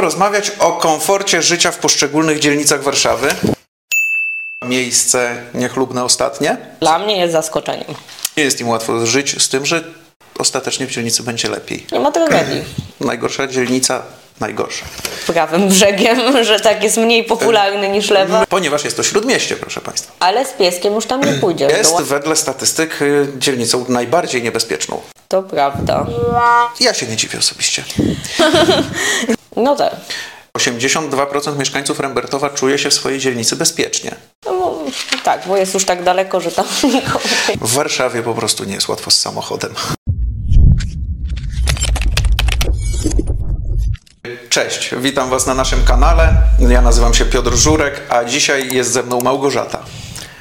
porozmawiać o komforcie życia w poszczególnych dzielnicach Warszawy. Miejsce niechlubne ostatnie. Dla mnie jest zaskoczeniem. Nie jest im łatwo żyć z tym, że ostatecznie w dzielnicy będzie lepiej. Nie ma tragedii. Najgorsza dzielnica, najgorsza. Prawym brzegiem, że tak jest mniej popularny niż lewa. Ponieważ jest to śródmieście, proszę Państwa. Ale z pieskiem już tam nie pójdzie. Jest To, wedle statystyk y, dzielnicą najbardziej niebezpieczną. to prawda. Ja się nie dziwię osobiście. No tak. 82% mieszkańców Rembertowa czuje się w swojej dzielnicy bezpiecznie. No, tak, bo jest już tak daleko, że tam nikogo nie W Warszawie po prostu nie jest łatwo z samochodem. Cześć, witam Was na naszym kanale. Ja nazywam się Piotr Żurek, a dzisiaj jest ze mną Małgorzata.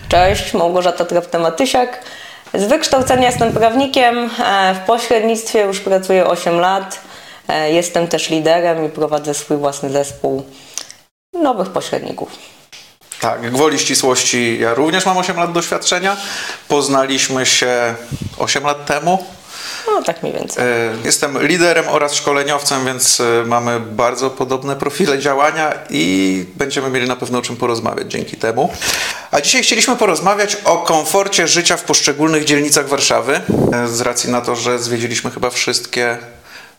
Cześć, Małgorzata Traptematysiak. Z wykształcenia jestem prawnikiem, e, w pośrednictwie już pracuję 8 lat. E, Jestem też liderem i prowadzę swój własny zespół nowych pośredników. Tak, gwoli ścisłości, ja również mam 8 lat doświadczenia. Poznaliśmy się 8 lat temu. No tak mniej więcej. E, Jestem liderem oraz szkoleniowcem, więc e, mamy bardzo podobne profile działania i będziemy mieli na pewno o czym porozmawiać dzięki temu. A dzisiaj chcieliśmy porozmawiać o komforcie życia w poszczególnych dzielnicach Warszawy. Z racji na to, że zwiedziliśmy chyba wszystkie,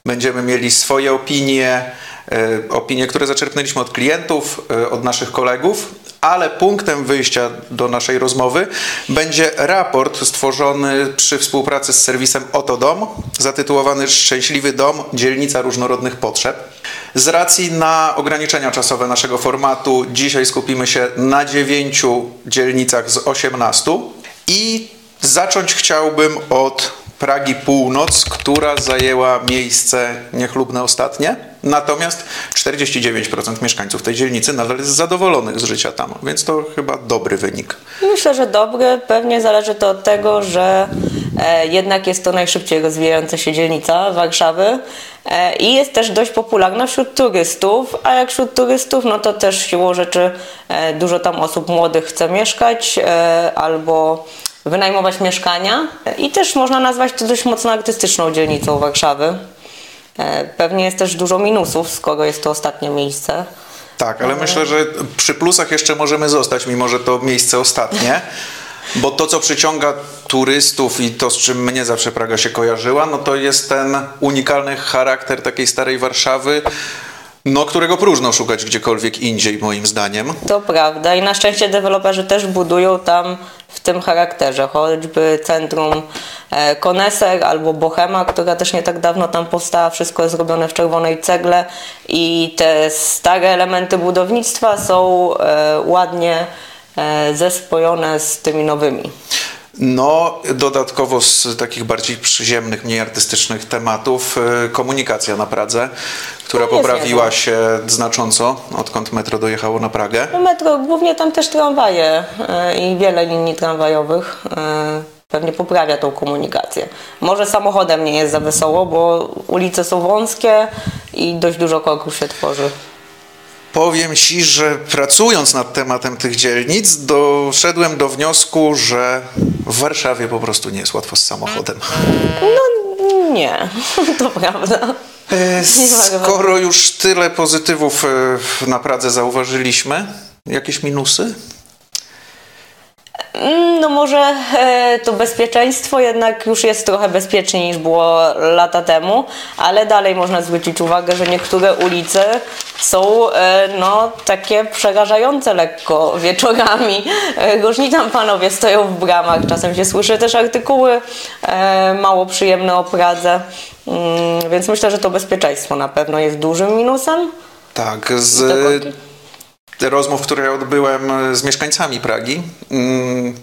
będziemy mieli swoje opinie, e, opinie, które zaczerpnęliśmy od klientów, e, od naszych kolegów, ale punktem wyjścia do naszej rozmowy będzie raport stworzony przy współpracy z serwisem Oto Dom, zatytułowany Szczęśliwy Dom – Dzielnica Różnorodnych Potrzeb. Z racji na ograniczenia czasowe naszego formatu, dzisiaj skupimy się na dziewięciu dzielnicach z 18 i zacząć chciałbym od Pragi Północ, która zajęła miejsce niechlubne ostatnie. Natomiast 49% mieszkańców tej dzielnicy nadal jest zadowolonych z życia tam, więc to chyba dobry wynik. Myślę, że dobry. Pewnie zależy to od tego, że e, jednak jest to najszybciej rozwijająca się dzielnica Warszawy i jest też dość popularna wśród turystów, a jak wśród turystów, no to też siłą rzeczy e, dużo tam osób młodych chce mieszkać e, albo wynajmować mieszkania i też można nazwać to dość mocno artystyczną dzielnicą Warszawy. E, Pewnie jest też dużo minusów, skoro jest to ostatnie miejsce. Tak, ale myślę, że przy plusach jeszcze możemy zostać, mimo że to miejsce ostatnie. Bo to, co przyciąga turystów i to, z czym mnie zawsze Praga się kojarzyła, no to jest ten unikalny charakter takiej starej Warszawy, no którego próżno szukać gdziekolwiek indziej, moim zdaniem. To prawda i na szczęście deweloperzy też budują tam w tym charakterze, choćby centrum e, Koneser albo Bohema, która też nie tak dawno tam powstała, wszystko jest zrobione w czerwonej cegle i te stare elementy budownictwa są e, ładnie zespojone z tymi nowymi. No, dodatkowo z takich bardziej przyziemnych, mniej artystycznych tematów, y, komunikacja na Pradze, która No poprawiła się znacząco, odkąd metro dojechało na Pragę. No metro, głównie tam też tramwaje e, i wiele linii tramwajowych e, pewnie poprawia tą komunikację. Może samochodem nie jest za wesoło, bo ulice są wąskie i dość dużo korków się tworzy. Powiem Ci, że pracując nad tematem tych dzielnic, doszedłem do wniosku, że w Warszawie po prostu nie jest łatwo z samochodem. No nie, to prawda. E, Skoro już tyle pozytywów e, na Pradze zauważyliśmy, jakieś minusy? Mm, No może e, to bezpieczeństwo jednak już jest trochę bezpieczniej niż było lata temu, ale dalej można zwrócić uwagę, że niektóre ulice są e, no takie przerażające lekko wieczorami. E, Różni tam panowie stoją w bramach, czasem się słyszy też artykuły mało przyjemne o Pradze, Mm, więc myślę, że to bezpieczeństwo na pewno jest dużym minusem. Tak, z? Rozmów, które odbyłem z mieszkańcami Pragi, mm,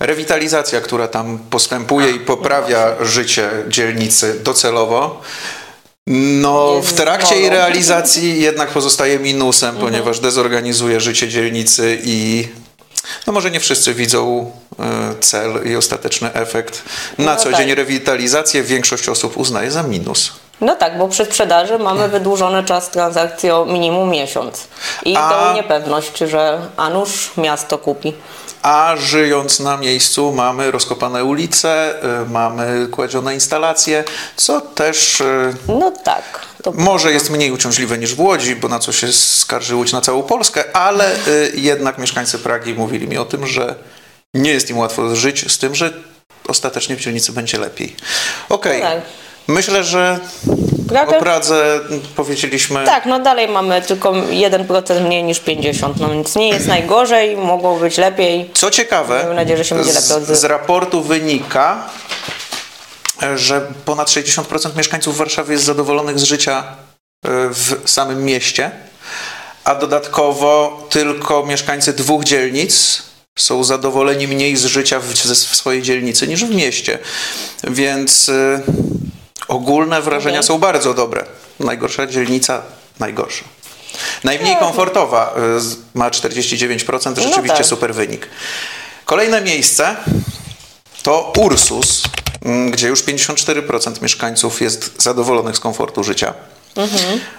rewitalizacja, która tam postępuje i poprawia życie dzielnicy docelowo, no w trakcie jej realizacji jednak pozostaje minusem, ponieważ dezorganizuje życie dzielnicy i no może nie wszyscy widzą e, cel i ostateczny efekt. Na No co tak. dzień rewitalizację większość osób uznaje za minus. No tak, bo przy sprzedaży mamy wydłużony czas transakcji o minimum miesiąc. I A- tą niepewność, że a nuż miasto kupi. A żyjąc na miejscu mamy rozkopane ulice, y, mamy kładzione instalacje, co też y, No tak. Może jest mniej uciążliwe niż w Łodzi, bo na co się skarży Łódź na całą Polskę, ale y, jednak mieszkańcy Pragi mówili mi o tym, że nie jest im łatwo żyć z tym, że ostatecznie w dzielnicy będzie lepiej. Okej, Tak. Myślę, że Praga- o Pradze powiedzieliśmy... Tak, no dalej mamy tylko 1% mniej niż 50, no więc nie jest najgorzej, mogło być lepiej. Co ciekawe, nadzieję, że się będzie lepiej z raportu wynika, że ponad 60% mieszkańców Warszawy jest zadowolonych z życia e, w samym mieście, a dodatkowo tylko mieszkańcy dwóch dzielnic są zadowoleni mniej z życia w, w swojej dzielnicy niż w mieście. Więc e, ogólne wrażenia Mhm. są bardzo dobre. Najgorsza dzielnica najgorsza. Najmniej komfortowa y, ma 49%, rzeczywiście tak. super wynik. Kolejne miejsce to Ursus, mm, gdzie już 54% mieszkańców jest zadowolonych z komfortu życia.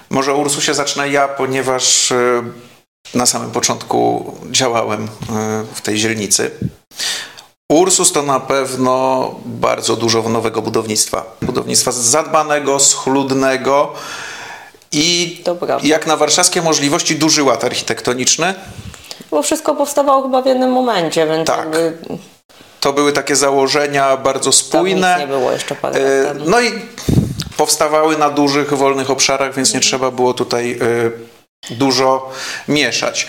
Może o Ursusie zacznę ja, ponieważ y, na samym początku działałem y, w tej dzielnicy. Ursus to na pewno bardzo dużo nowego budownictwa. Budownictwa zadbanego, schludnego i jak na warszawskie możliwości duży ład architektoniczny. Bo wszystko powstawało chyba w jednym momencie, więc Tak. jakby To były takie założenia bardzo tam spójne. nic nie było jeszcze parę E, lat temu. No i powstawały na dużych, wolnych obszarach, więc nie trzeba było tutaj e, dużo mieszać.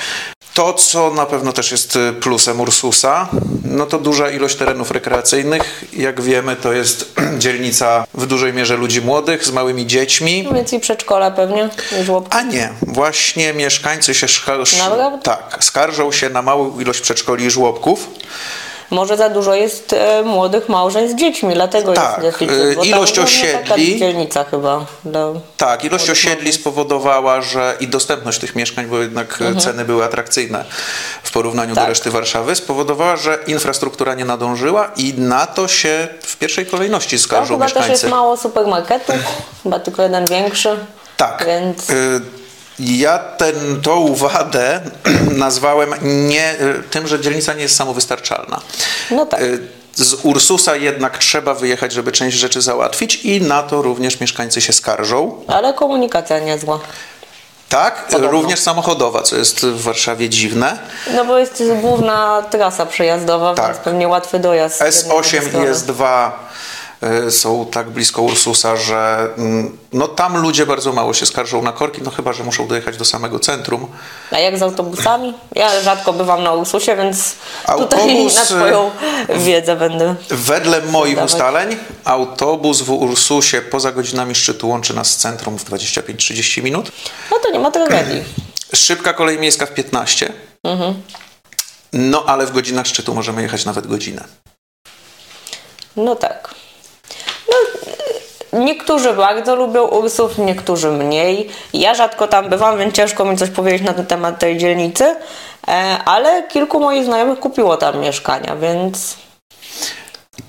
To, co na pewno też jest e, plusem Ursusa, no to duża ilość terenów rekreacyjnych. Jak wiemy, to jest dzielnica w dużej mierze ludzi młodych z małymi dziećmi. No więc i przedszkola pewnie, i żłobki. A nie, właśnie mieszkańcy się szka- tak, skarżą się na małą ilość przedszkoli i żłobków. Może za dużo jest e, młodych małżeństw z dziećmi, dlatego Tak, jest deficyt. bo ilość osiedli- dzielnica chyba. Tak, ilość osiedli spowodowała, że i dostępność tych mieszkań, bo jednak e, ceny były atrakcyjne w porównaniu do Mhm. Tak. reszty Warszawy, spowodowała, że infrastruktura nie nadążyła i na to się w pierwszej kolejności Tam skarżą chyba też mieszkańcy. jest mało supermarketów, chyba tylko jeden większy. Tak. Więc Y, Ja ten, tą wadę nazwałem nie tym, że dzielnica nie jest samowystarczalna. no tak. Y, Z Ursusa jednak trzeba wyjechać, żeby część rzeczy załatwić i na to również mieszkańcy się skarżą. Ale komunikacja niezła. Tak, Podobno. również samochodowa, co jest w Warszawie dziwne. No bo jest główna trasa przejazdowa, Tak. więc pewnie łatwy dojazd. z jednej S8 i strony. S2 y, są tak blisko Ursusa, że mm, no tam ludzie bardzo mało się skarżą na korki, no chyba, że muszą dojechać do samego centrum. A jak z autobusami? Ja rzadko bywam na Ursusie, więc tutaj Autobus, na swoją wiedzę będę. Wedle moich Dawać. ustaleń autobus w Ursusie poza godzinami szczytu łączy nas z centrum w 25-30 minut. No to nie ma tragedii. Szybka kolej miejska w 15. No ale w godzinach szczytu możemy jechać nawet godzinę. No tak. No, niektórzy bardzo lubią Ursów, niektórzy mniej. Ja rzadko tam bywam, więc ciężko mi coś powiedzieć na ten temat tej dzielnicy, e, ale kilku moich znajomych kupiło tam mieszkania, więc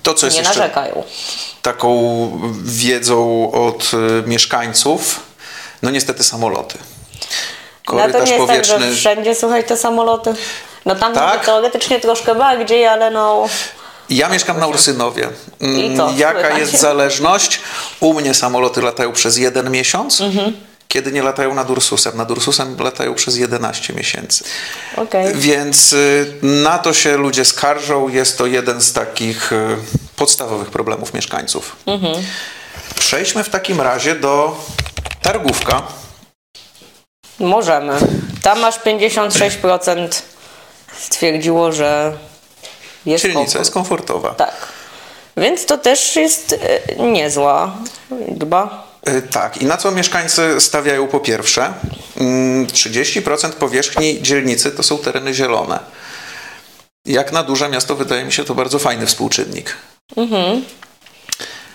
To, co jest nie narzekają. taką wiedzą od y, mieszkańców, no niestety samoloty. No to Korytarz nie jest tak, powietrzny. że wszędzie słuchaj te samoloty. No tam Tak? teoretycznie troszkę bardziej, ale no Ja mieszkam na Ursynowie. Mm, co, Jaka jest zależność? U mnie samoloty latają przez jeden miesiąc, Mhm. kiedy nie latają nad Ursusem. Nad Ursusem latają przez 11 miesięcy. okej. Więc y, na to się ludzie skarżą. Jest to jeden z takich y, podstawowych problemów mieszkańców. Mhm. Przejdźmy w takim razie do Targówka. Możemy. Tam aż 56% stwierdziło, że jest Dzielnica komfort. jest komfortowa. Tak. Więc to też jest e, niezła liczba. Y, Tak, i na co mieszkańcy stawiają po pierwsze? Mm, 30% powierzchni dzielnicy to są tereny zielone. Jak na duże miasto wydaje mi się to bardzo fajny współczynnik.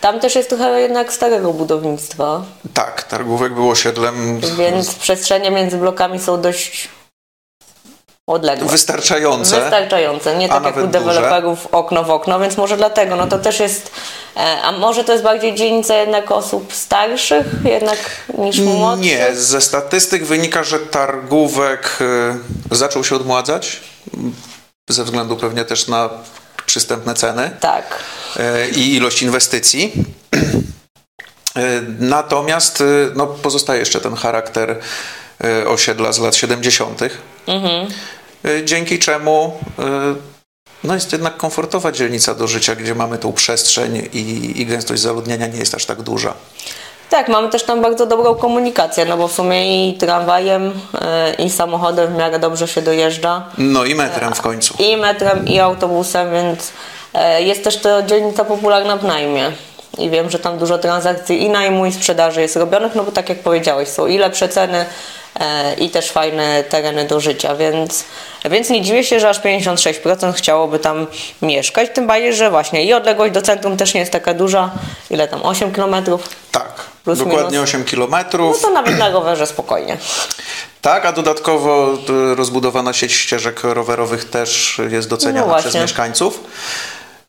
Tam też jest trochę jednak starego budownictwa, Tak, Targówek był osiedlem więc przestrzenie między blokami są dość odległe. Wystarczające. Wystarczające, nie tak jak u nawet duże. deweloperów okno w okno, więc może dlatego, no to też jest, e, a może to jest bardziej dzielnica jednak osób starszych jednak niż młodszych? Nie, ze statystyk wynika, że targówek y, zaczął się odmładzać, m, ze względu pewnie też na przystępne ceny Tak. y, i ilość inwestycji. Natomiast no, pozostaje jeszcze ten charakter osiedla z lat 70., y, dzięki czemu y, no, jest jednak komfortowa dzielnica do życia, gdzie mamy tą przestrzeń i, i gęstość zaludnienia nie jest aż tak duża. Tak, mamy też tam bardzo dobrą komunikację, no bo w sumie i tramwajem, e, i samochodem w miarę dobrze się dojeżdża. No i metrem w końcu. I metrem, i autobusem, więc e, jest też to dzielnica popularna w najmie. I wiem, że tam dużo transakcji i najmu, i sprzedaży jest robionych, no bo tak jak powiedziałeś, są i lepsze ceny, e, i też fajne tereny do życia, więc, więc nie dziwię się, że aż 56% chciałoby tam mieszkać, tym bardziej, że właśnie i odległość do centrum też nie jest taka duża, ile tam, 8 kilometrów? Tak, Plus dokładnie minus. 8 No kilometrów. to nawet na rowerze spokojnie. Tak, a dodatkowo y, rozbudowana sieć ścieżek rowerowych też jest doceniana No przez mieszkańców.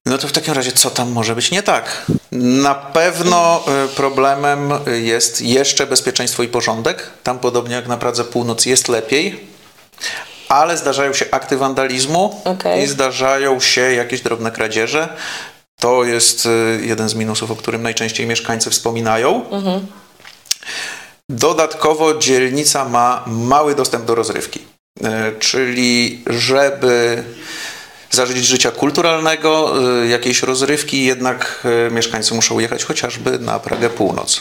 No to w takim razie co tam może być nie tak? Na pewno y, problemem y, jest jeszcze bezpieczeństwo i porządek. Tam podobnie jak na Pradze Północ jest lepiej. Ale zdarzają się akty wandalizmu Okej. i zdarzają się jakieś drobne kradzieże. To jest y, jeden z minusów, o którym najczęściej mieszkańcy wspominają. Dodatkowo dzielnica ma mały dostęp do rozrywki, E, czyli żeby zażyć życia kulturalnego, e, jakiejś rozrywki, jednak e, mieszkańcy muszą jechać chociażby na Pragę Północ.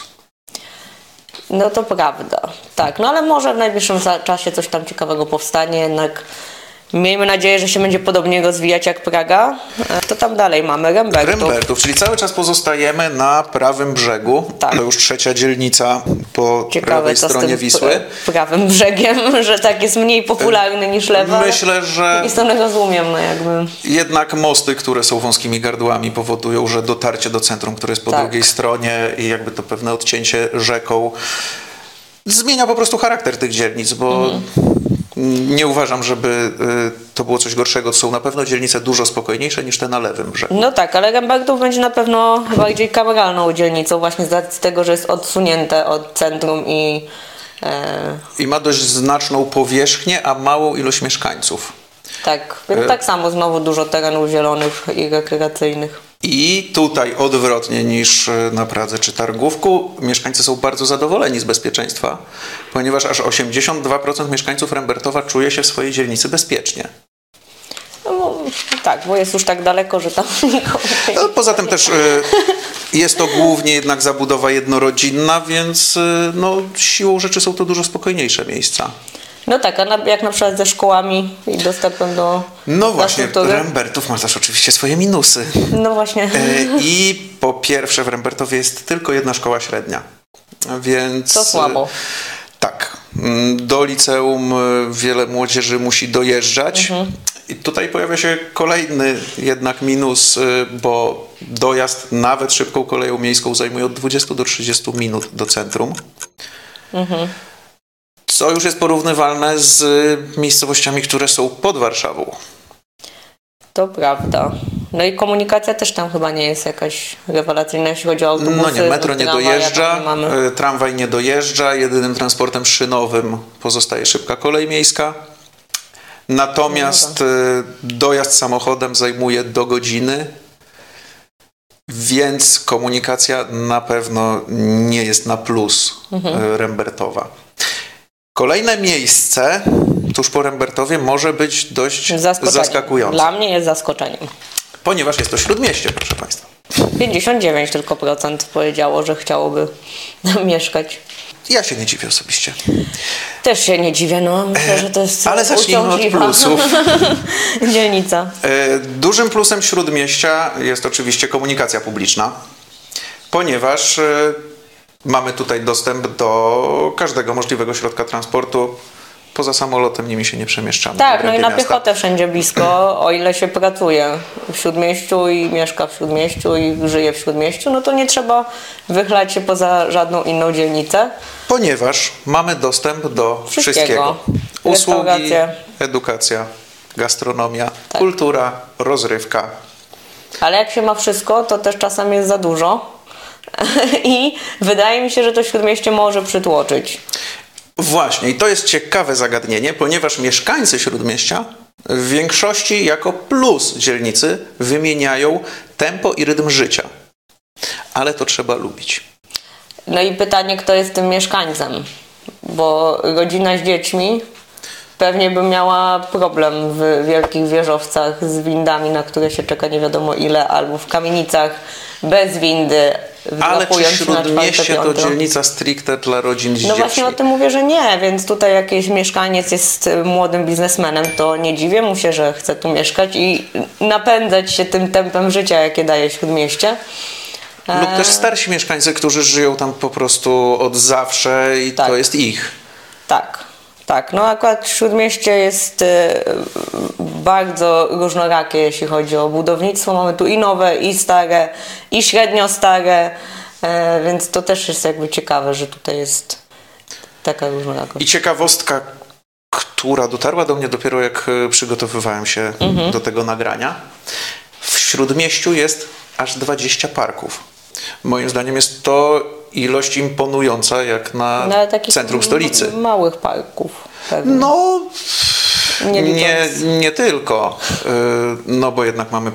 No to prawda, tak. No ale może w najbliższym za- czasie coś tam ciekawego powstanie, jednak miejmy nadzieję, że się będzie podobnie rozwijać jak Praga. E, To tam dalej mamy Rembertów. Rembertów, czyli cały czas pozostajemy na prawym brzegu. Tak. To już trzecia dzielnica po Ciekawe, prawej stronie Wisły. prawym brzegiem, że tak jest mniej popularny niż lewy. ale Myślę, że I stronę rozumiem, no jakby. Jednak mosty, które są wąskimi gardłami, powodują, że dotarcie do centrum, które jest po Tak. drugiej stronie i jakby to pewne odcięcie rzeką zmienia po prostu charakter tych dzielnic, bo Mhm. Nie uważam, żeby y, to było coś gorszego. To są na pewno dzielnice dużo spokojniejsze niż te na lewym brzegu. No tak, ale Rembertów będzie na pewno bardziej kameralną dzielnicą, właśnie z racji tego, że jest odsunięte od centrum i. E, I ma dość znaczną powierzchnię, a małą ilość mieszkańców. tak, więc E- tak samo znowu dużo terenów zielonych i rekreacyjnych. I tutaj odwrotnie niż y, na Pradze czy Targówku, mieszkańcy są bardzo zadowoleni z bezpieczeństwa, ponieważ aż 82% mieszkańców Rembertowa czuje się w swojej dzielnicy bezpiecznie. No, tak, bo jest już tak daleko, że tam nikogo nie No, poza tym też y, jest to głównie jednak zabudowa jednorodzinna, więc no, siłą rzeczy są to dużo spokojniejsze miejsca. No tak, a na, jak na przykład ze szkołami i dostępem do No właśnie, infrastruktury? Rembertów ma też oczywiście swoje minusy. No właśnie. Y, I po pierwsze w Rembertowie jest tylko jedna szkoła średnia, więc... To słabo. Tak. Mm, Do liceum y, wiele młodzieży musi dojeżdżać. I tutaj pojawia się kolejny jednak minus, y, bo dojazd nawet szybką koleją miejską zajmuje od 20 do 30 minut do centrum. Co już jest porównywalne z y, miejscowościami, które są pod Warszawą. To prawda. No i komunikacja też tam chyba nie jest jakaś rewelacyjna, jeśli chodzi o autobusy. No nie, metro nie dojeżdża, nie y, tramwaj nie dojeżdża, jedynym transportem szynowym pozostaje szybka kolej miejska. Natomiast y, dojazd samochodem zajmuje do godziny, więc komunikacja na pewno nie jest na plus y, Rembertowa. Kolejne miejsce tuż po Rembertowie może być dość zaskakujące, Dla mnie jest zaskoczeniem. ponieważ jest to śródmieście, proszę Państwa. 59 tylko procent powiedziało, że chciałoby mieszkać. Ja się nie dziwię osobiście. Też się nie dziwię, no. Myślę, że to jest Ale zacznijmy od plusów. dzielnica. E, Dużym plusem śródmieścia jest oczywiście komunikacja publiczna, ponieważ e, mamy tutaj dostęp do każdego możliwego środka transportu. Poza samolotem nimi się nie przemieszczamy. Tak, no i na miasta. piechotę wszędzie blisko, o ile się pracuje w Śródmieściu i mieszka w Śródmieściu i żyje w Śródmieściu, no to nie trzeba wychlać się poza żadną inną dzielnicę. Ponieważ mamy dostęp do Wszystkiego. wszystkiego. Usługi, edukacja, gastronomia, Tak. kultura, rozrywka. Ale jak się ma wszystko, to też czasem jest za dużo. I wydaje mi się, że to śródmieście może przytłoczyć. Właśnie, i to jest ciekawe zagadnienie, ponieważ mieszkańcy Śródmieścia w większości jako plus dzielnicy wymieniają tempo i rytm życia. Ale to trzeba lubić. No i pytanie, kto jest tym mieszkańcem? Bo rodzina z dziećmi pewnie by miała problem w wielkich wieżowcach z windami, na które się czeka nie wiadomo ile, albo w kamienicach bez windy, Ale czy Śródmieście to dzielnica stricte dla rodzin z No dziećmi? właśnie o tym mówię, że nie, więc tutaj jakiś mieszkaniec jest y, młodym biznesmenem, to nie dziwię mu się, że chce tu mieszkać i napędzać się tym tempem życia, jakie daje Śródmieście. Lub też starsi mieszkańcy, którzy żyją tam po prostu od zawsze i Tak. to jest ich. Tak, tak. No akurat Śródmieście jest y, bardzo różnorakie, jeśli chodzi o budownictwo. Mamy tu i nowe, i stare, i średnio stare, e, więc to też jest jakby ciekawe, że tutaj jest taka różnorakość. I ciekawostka, która dotarła do mnie dopiero jak e, przygotowywałem się Mhm. do tego nagrania. W Śródmieściu jest aż 20 parków. Moim zdaniem jest to ilość imponująca jak na No, centrum stolicy. małych parków pewnie. No, nie nie, nie tylko. Y, No bo jednak mamy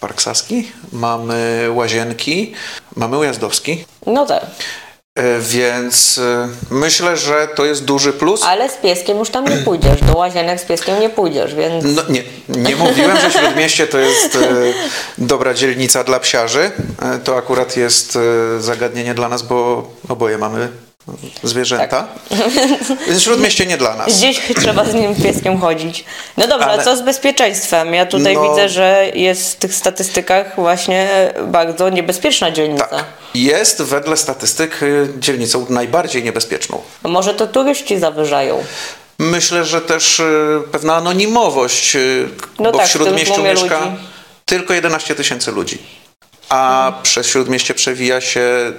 Park Saski, mamy Łazienki, mamy Ujazdowski, No tak. y, więc y, myślę, że to jest duży plus. Ale z pieskiem już tam nie pójdziesz. Do łazienek z pieskiem nie pójdziesz, więc No, nie, nie mówiłem, że Śródmieście to jest dobra dzielnica dla psiarzy. To akurat jest zagadnienie dla nas, bo oboje mamy zwierzęta. Więc Śródmieście nie dla nas. gdzieś trzeba z nim pieskiem chodzić. No dobrze, Ale- a co z bezpieczeństwem? Ja tutaj No- widzę, że jest w tych statystykach właśnie bardzo niebezpieczna dzielnica. Tak. Jest wedle statystyk e, dzielnicą najbardziej niebezpieczną. A Może to turyści zawyżają. Myślę, że też e, pewna anonimowość, e, No bo tak, w Śródmieściu mieszka ludzi. tylko 11 tysięcy ludzi, a przez Śródmieście przewija się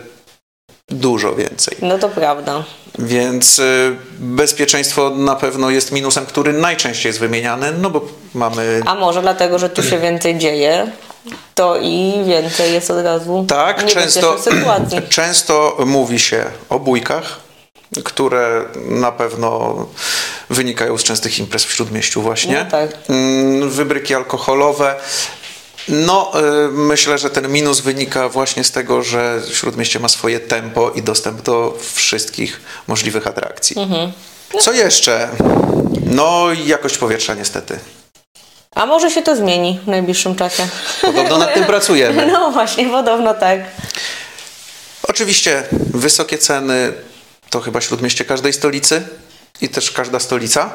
dużo więcej. No to prawda. Więc y, bezpieczeństwo na pewno jest minusem, który najczęściej jest wymieniany, no bo mamy. A może dlatego, że tu się więcej dzieje, to i więcej jest od razu Tak, często, sytuacji. często mówi się o bójkach, które na pewno wynikają z częstych imprez w śródmieściu, właśnie. No tak. Mm, Wybryki alkoholowe. No, y, myślę, że ten minus wynika właśnie z tego, że śródmieście ma swoje tempo i dostęp do wszystkich możliwych atrakcji. Mhm. Co jeszcze? No, jakość powietrza niestety. A może się to zmieni w najbliższym czasie. Podobno nad tym pracujemy. No właśnie, podobno tak. Oczywiście wysokie ceny to chyba śródmieście każdej stolicy i też każda stolica.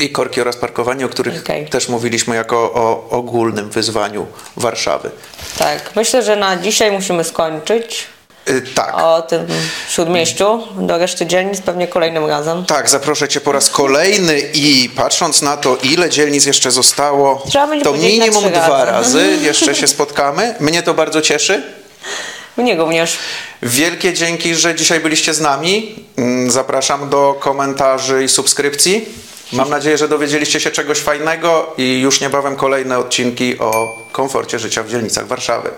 I korki oraz parkowanie, o których Okej. też mówiliśmy jako o ogólnym wyzwaniu Warszawy. Tak, myślę, że na dzisiaj musimy skończyć Y, tak. o tym śródmieściu. Do reszty dzielnic pewnie kolejnym razem. Tak, zaproszę Cię po raz kolejny i patrząc na to, ile dzielnic jeszcze zostało, to minimum trzy dwa razy. razy jeszcze się spotkamy. Mnie to bardzo cieszy. Mnie również. Wielkie dzięki, że dzisiaj byliście z nami. Mm, Zapraszam do komentarzy i subskrypcji. Mam nadzieję, że dowiedzieliście się czegoś fajnego i już niebawem kolejne odcinki o komforcie życia w dzielnicach Warszawy.